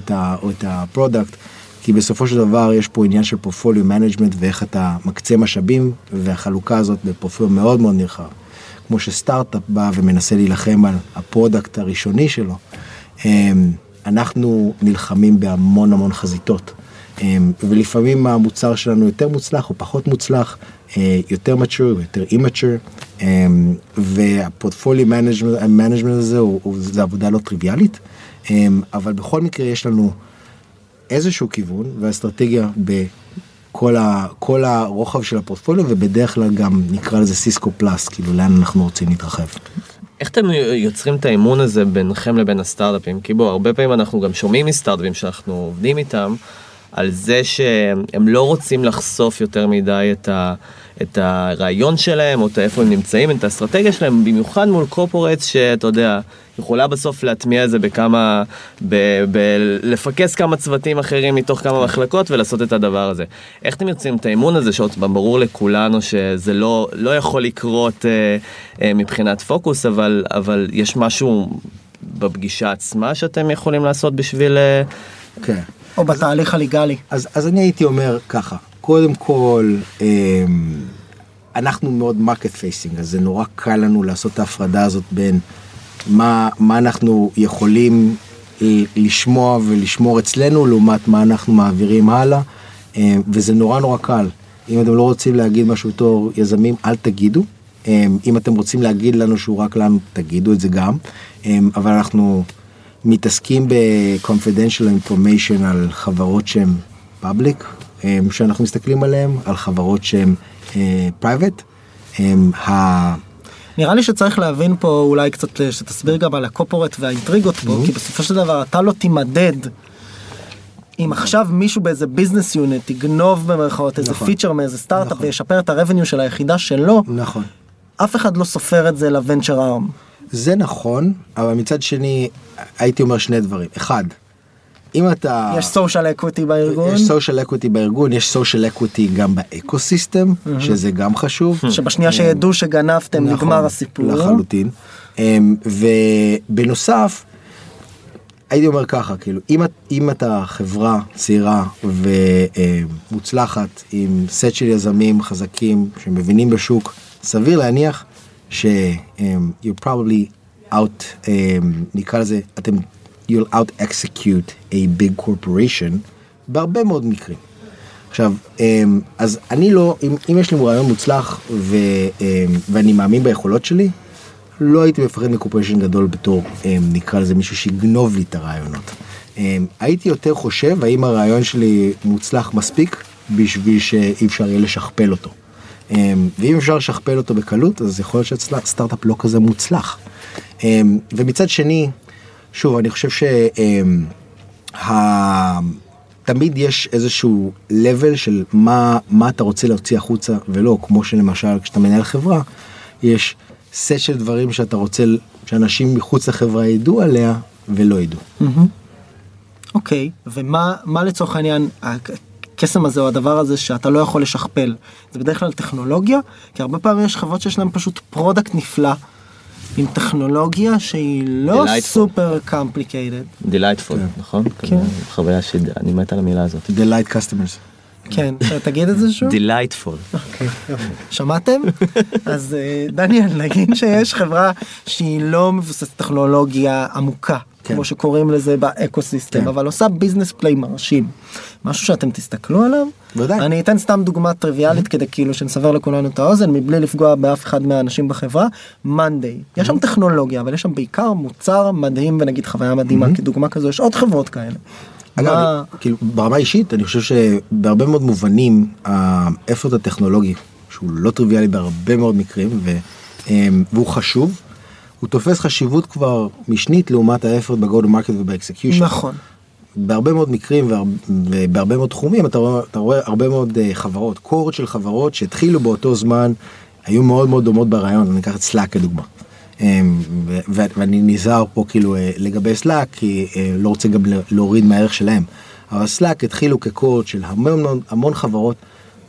את ה-Product, כי בסופו של דבר יש פה עניין של portfolio management ואיך אתה מקצה משאבים, והחלוקה הזאת בפורפוליו מאוד מאוד נרחב. כמו שסטארט-אפ בא ומנסה להילחם על ה product הראשוני שלו, אמ, אנחנו נלחמים בהמון המון חזיתות. אמ, ולפעמים המוצר שלנו יותר מוצלח או פחות מוצלח, אה, יותר mature, יותר immature, אמ, וה portfolio management הזה הוא, הוא, זה עבודה לא טריוויאלית, אמ, אבל בכל מקרה יש לנו איזשהו כיוון ואסטרטגיה בכל ה, כל הרוחב של הפורטפוליו ובדרך כלל גם נקרא לזה סיסקו פלאס, כאילו לאן אנחנו רוצים להתרחב. איך אתם יוצרים את האמון הזה ביניכם לבין הסטארט-אפים? כי בוא, הרבה פעמים אנחנו גם שומעים מסטארט-אפים שאנחנו עובדים איתם. על זה שהם לא רוצים לחשוף יותר מדי את, ה, את הרעיון שלהם, או את איפה הם נמצאים, את האסטרטגיה שלהם, במיוחד מול קורפורטס שאתה יודע, יכולה בסוף להטמיע את זה בכמה, ב, ב, לפקס כמה צוותים אחרים מתוך כמה מחלקות ולעשות את הדבר הזה. איך אתם יוצאים את האמון הזה, שעוד פעם ברור לכולנו שזה לא, לא יכול לקרות אה, אה, מבחינת פוקוס, אבל, אבל יש משהו בפגישה עצמה שאתם יכולים לעשות בשביל... אה, כן. או בתהליך ה legal. אז, אז אני הייתי אומר ככה, קודם כל, אה, אנחנו מאוד market facing, אז זה נורא קל לנו לעשות את ההפרדה הזאת בין מה, מה אנחנו יכולים לשמוע ולשמור אצלנו לעומת מה אנחנו מעבירים הלאה, אה, וזה נורא נורא קל. אם אתם לא רוצים להגיד משהו בתור יזמים, אל תגידו. אה, אם אתם רוצים להגיד לנו שהוא רק לנו, תגידו את זה גם. אה, אבל אנחנו מתעסקים ב-confidential information על חברות שהן public, שאנחנו מסתכלים עליהן, על חברות שהן private. נראה לי שצריך להבין פה אולי קצת שתסביר גם על ה corporate והאינטריגות פה, כי בסופו של דבר אתה לא תימדד. אם עכשיו מישהו באיזה business unit יגנוב במרכאות איזה נכון. feature מאיזה סטארט-אפ נכון. וישפר את ה revenue של היחידה שלו, נכון. אף אחד לא סופר את זה ל venture arm. זה נכון, אבל מצד שני הייתי אומר שני דברים. אחד, אם אתה... יש social equity בארגון. יש social equity בארגון, יש social equity גם ב ecosystem, mm-hmm. שזה גם חשוב. שבשנייה שידעו שגנבתם נכון, נגמר הסיפור. לחלוטין. אמ, ובנוסף, הייתי אומר ככה, כאילו, אם, אם אתה חברה צעירה ומוצלחת עם סט של יזמים חזקים שמבינים בשוק, סביר להניח ש- um, probably out, um, נקרא לזה, אתם you'll out execute a big corporation בהרבה מאוד מקרים. עכשיו, אמ, אז אני לא, אם, אם יש לי רעיון מוצלח ו, אמ, ואני מאמין ביכולות שלי, לא הייתי מפחד מקורפריישן גדול בתור, אמ, נקרא לזה מישהו שיגנוב לי את הרעיונות. הייתי יותר חושב האם הרעיון שלי מוצלח מספיק בשביל שאי אפשר יהיה לשכפל אותו. ואם אפשר לשכפל אותו בקלות, אז יכול להיות שסטארט-אפ לא כזה מוצלח. ומצד שני, שוב, אני חושב שתמיד שה... יש איזשהו level של מה, מה אתה רוצה להוציא החוצה ולא, כמו שלמשל כשאתה מנהל חברה, יש סט של דברים שאתה רוצה שאנשים מחוץ לחברה ידעו עליה ולא ידעו. אוקיי, okay, ומה לצורך העניין הקסם הזה או הדבר הזה שאתה לא יכול לשכפל? זה בדרך כלל טכנולוגיה, כי הרבה פעמים יש חברות שיש להן פשוט product נפלא. עם טכנולוגיה שהיא לא super complicated. Delightful, נכון? כן. חוויה שאני מת על המילה הזאת. Delight customers. כן, תגיד את זה שוב. Delightful. אוקיי, שמעתם? אז אה, דניאל, נגיד שיש חברה שהיא לא מבוססת טכנולוגיה עמוקה. כן. כמו שקוראים לזה ב ecosystem, כן. אבל עושה business play מרשים. משהו שאתם תסתכלו עליו. בוודאי. אני אתן סתם דוגמה טריוויאלית mm-hmm. כדי כאילו שנסבר לכולנו את האוזן מבלי לפגוע באף אחד מהאנשים בחברה. מאנדיי. Mm-hmm. יש שם טכנולוגיה אבל יש שם בעיקר מוצר מדהים ונגיד חוויה מדהימה mm-hmm. כדוגמה כזו יש עוד חברות כאלה. אגב, מה... כאילו ברמה אישית אני חושב שבהרבה מאוד מובנים ה effort הטכנולוגי שהוא לא טריוויאלי בהרבה מאוד מקרים ו, אמ, והוא חשוב. הוא תופס חשיבות כבר משנית לעומת ה effort ב go to market וב execution. נכון. בהרבה מאוד מקרים ובהרבה מאוד תחומים אתה רואה, אתה רואה הרבה מאוד uh, חברות, cohort של חברות שהתחילו באותו זמן, היו מאוד מאוד דומות ברעיון, אני אקח את סלאק כדוגמה. Um, ואני נזהר פה כאילו uh, לגבי סלאק כי uh, לא רוצה גם להוריד מהערך שלהם. אבל סלאק התחילו כ cohort של המון המון חברות.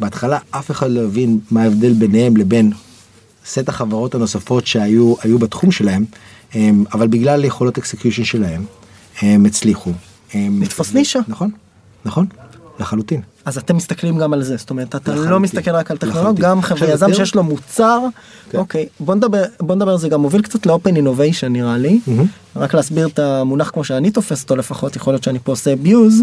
בהתחלה אף אחד לא הבין מה ההבדל ביניהם לבין סט החברות הנוספות שהיו בתחום שלהם, אבל בגלל יכולות execution שלהם, הם הצליחו. לתפוס נישה. נכון, נכון, לחלוטין. אז אתם מסתכלים גם על זה, זאת אומרת, אתה לחלוטין. לא מסתכל רק על טכנולוג, גם חבר'ה יזם שיש לו מוצר, כן. אוקיי, בוא נדבר, בוא נדבר, זה גם מוביל קצת ל open innovation נראה לי, mm-hmm. רק להסביר את המונח כמו שאני תופס אותו לפחות, יכול להיות שאני פה עושה abuse.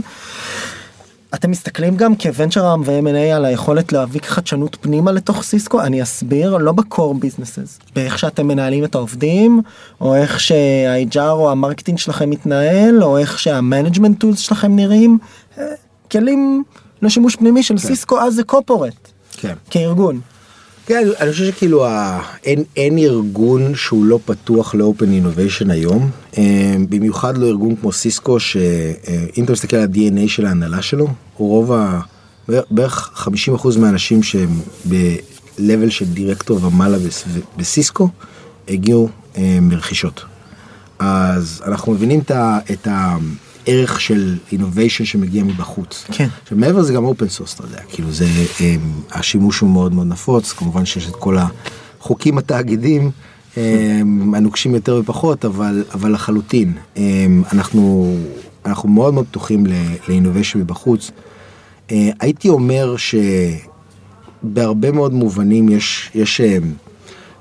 אתם מסתכלים גם כ venture ו-M&A על היכולת להביא חדשנות פנימה לתוך סיסקו? אני אסביר, לא ב core businesses, באיך שאתם מנהלים את העובדים, או איך שה-HR או ה marketing שלכם מתנהל, או איך שה management tools שלכם נראים, אה, כלים לשימוש פנימי של כן. סיסקו אז זה corporate, כן. כארגון. כן, אני חושב שכאילו ה... אין, אין ארגון שהוא לא פתוח לאופן אינוביישן היום, אה, במיוחד לא ארגון כמו סיסקו, שאם אתה מסתכל על ה-DNA של ההנהלה שלו, רוב ה... בערך 50% מהאנשים שהם ב-level של דירקטור ומעלה בס- בסיסקו הגיעו אה, מרכישות. אז אנחנו מבינים את, ה, את הערך של innovation שמגיע מבחוץ. כן. עכשיו מעבר לזה גם open source, אתה יודע, כאילו זה, אה, השימוש הוא מאוד מאוד נפוץ, כמובן שיש את כל החוקים התאגידים, אה, הנוקשים יותר ופחות, אבל, אבל לחלוטין, אה, אנחנו, אנחנו מאוד מאוד פתוחים ל-innovation מבחוץ. אה, הייתי אומר שבהרבה מאוד מובנים יש, יש אה,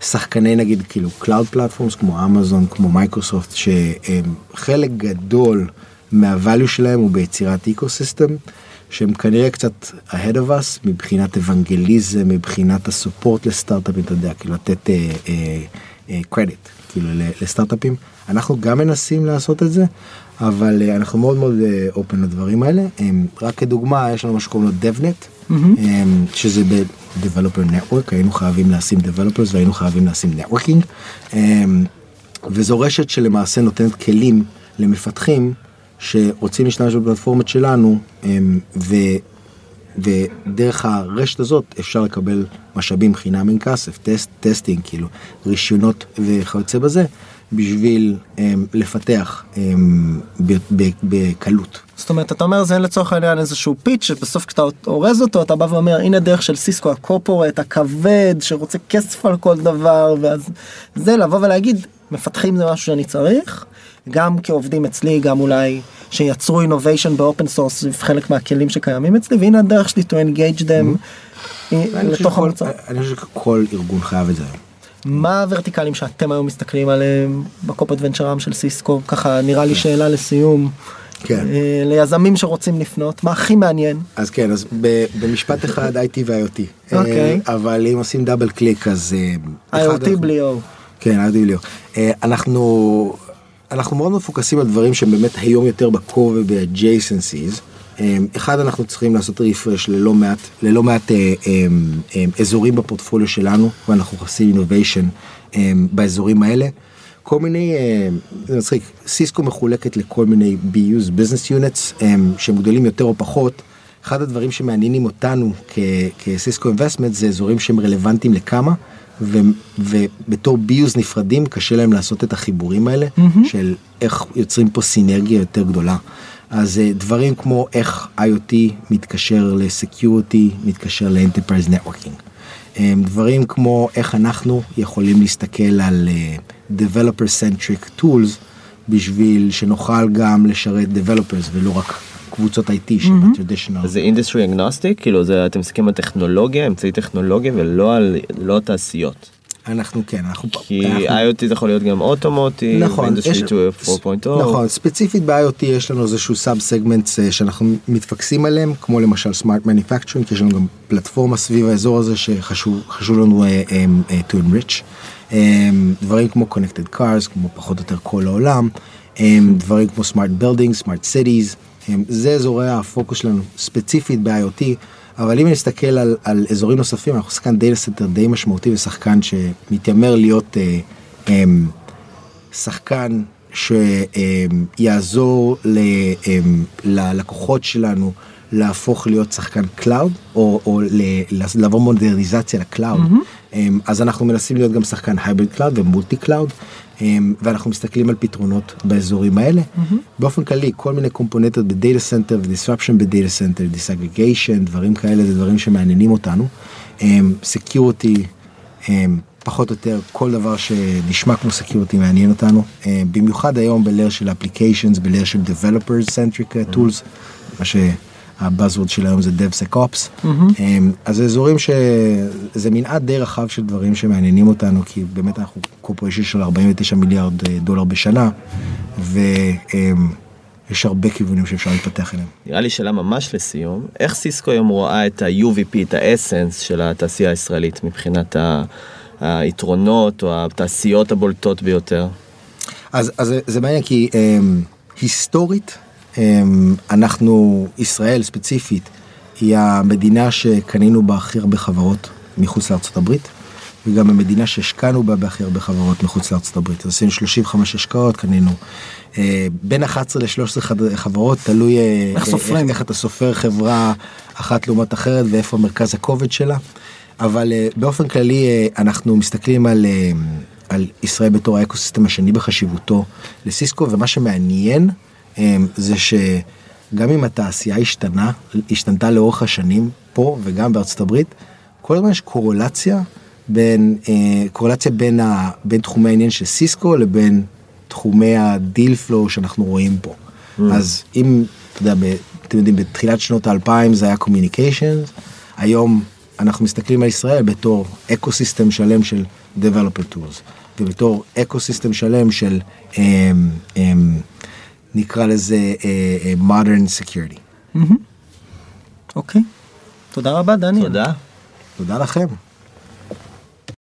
שחקני נגיד כאילו Cloud Platforms כמו אמזון, כמו מייקרוסופט, שחלק גדול מה value שלהם הוא ביצירת ecosystem, שהם כנראה קצת ahead of us מבחינת אוונגליזם, מבחינת ה support לסטארט-אפים, אתה יודע, כאילו לתת קרדיט, כאילו ל- לסטארט-אפים. אנחנו גם מנסים לעשות את זה, אבל אה, אנחנו מאוד מאוד open לדברים האלה. רק כדוגמה, יש לנו מה שקוראים לו DevNet, הם, שזה ב-Developer Network, היינו חייבים לשים Developers והיינו חייבים לשים Networking. וזו רשת שלמעשה נותנת כלים למפתחים שרוצים להשתמש בפלטפורמות שלנו, ו, ודרך הרשת הזאת אפשר לקבל משאבים חינם אין כסף, test, testing, כאילו, רישיונות וכיוצא בזה, בשביל הם, לפתח הם, ב, ב, בקלות. זאת אומרת אתה אומר זה לצורך העניין איזשהו pitch שבסוף כשאתה אורז אותו אתה בא ואומר הנה דרך של סיסקו ה corporate הכבד שרוצה כסף על כל דבר ואז זה לבוא ולהגיד מפתחים זה משהו שאני צריך גם כעובדים אצלי גם אולי שיצרו innovation ב open source חלק מהכלים שקיימים אצלי והנה הדרך שלי to engage them אני חושב לתוך. אני חושב שכל ארגון חייב את זה היום. מה הוורטיקלים שאתם היום מסתכלים עליהם ב corp venture arm של סיסקו ככה נראה לי שאלה לסיום כן. אה, ליזמים שרוצים לפנות מה הכי מעניין אז כן, אז ב- במשפט אחד IT ו-IoT. אוקיי. אה, אבל אם עושים דאבל קליק אז... אה, IoT בלי O. כן, IoT בלי O. אנחנו, אנחנו מאוד מפוקסים על דברים שהם באמת היום יותר ב-core וב-adjacencies. אה, אחד, אנחנו צריכים לעשות רפרש ללא מעט, ללא מעט אה, אה, אה, אזורים בפורטפוליו שלנו, ואנחנו עושים אה, באזורים האלה. כל מיני, אה, זה מצחיק, סיסקו מחולקת לכל מיני BUs, business units, שהם גדולים יותר או פחות. אחד הדברים שמעניינים אותנו כסיסקו investment זה אזורים שהם רלוונטיים לכמה ו- ובתור BUs נפרדים קשה להם לעשות את החיבורים האלה mm-hmm. של איך יוצרים פה סינרגיה יותר גדולה. אז אה, דברים כמו איך IoT מתקשר ל security, מתקשר ל enterprise networking. דברים כמו איך אנחנו יכולים להסתכל על אה, developer centric tools בשביל שנוכל גם לשרת developers ולא רק קבוצות IT שב traditional. זה industry agnostic כאילו זה אתם מסתכלים על טכנולוגיה אמצעי טכנולוגיה ולא על לא תעשיות. אנחנו כן אנחנו כי אנחנו- IoT זה יכול להיות גם automotive, נכון, יש- 4.0. נכון, ספציפית ב-IoT יש לנו איזשהו sub segment שאנחנו מתפקסים עליהם, כמו למשל smart manufacturing, יש לנו גם פלטפורמה סביב האזור הזה שחשוב חשוב לנו uh, um, uh, to enrich. Um, דברים כמו connected cars, כמו פחות או יותר כל העולם, um, דברים כמו smart buildings, smart cities, um, זה אזורי הפוקוס שלנו ספציפית ב-IoT. אבל אם נסתכל על, על אזורים נוספים, אנחנו שחקן data center די משמעותי ושחקן שמתיימר להיות uh, um, שחקן שיעזור ללקוחות שלנו להפוך להיות שחקן cloud או, או ל- לעבור מודרניזציה ל cloud mm-hmm. אז אנחנו מנסים להיות גם שחקן hybrid cloud ו multi cloud ואנחנו מסתכלים על פתרונות באזורים האלה. mm-hmm. באופן כללי כל מיני קומפוננטות ב data center ו disruption ב data center disaggregation דברים כאלה זה דברים שמעניינים אותנו. security פחות או יותר כל דבר שנשמע כמו security מעניין אותנו. במיוחד היום blur של applications blur של developers centric tools מה שהבאזוורד של היום זה DevSecOps אה, אז זה אזורים שזה מנעד די רחב של דברים שמעניינים אותנו כי באמת אנחנו קורפוריישן של 49 מיליארד אה, דולר בשנה ויש הרבה כיוונים שאפשר להתפתח אליהם. נראה לי שאלה ממש לסיום, איך סיסקו היום רואה את ה-UVP, את האסנס של התעשייה הישראלית מבחינת ה- היתרונות או התעשיות הבולטות ביותר? אז, אז זה- זה מעניין כי um, היסטורית אנחנו ישראל ספציפית היא המדינה שקנינו בה הכי הרבה חברות מחוץ לארצות הברית וגם המדינה שהשקענו בה בהכי הרבה חברות מחוץ לארצות הברית. אז עשינו 35 השקעות, קנינו אה, בין 11 ל-13 חברות, תלוי אה, איך סופרים. איך, אתה סופר חברה אחת לעומת אחרת ואיפה מרכז הכובד שלה. אבל אה, באופן כללי אה, אנחנו מסתכלים על, אה, על ישראל בתור ה ecosystem השני בחשיבותו לסיסקו, ומה שמעניין אה, זה שגם אם התעשייה השתנה, השתנתה לאורך השנים פה וגם בארצות הברית, כל הזמן יש קורולציה בין, אה, קורולציה בין, ה, בין תחומי העניין של סיסקו לבין תחומי ה deal flow שאנחנו רואים פה. Mm. אז אם, אתה יודע, ב, אתם יודעים, בתחילת שנות האלפיים זה היה communications, היום אנחנו מסתכלים על ישראל בתור ecosystem שלם של developer tools, ובתור ecosystem שלם של, אה, אה, נקרא לזה אה, אה, modern security. אוקיי. תודה רבה דניאל. תודה. תודה לכם.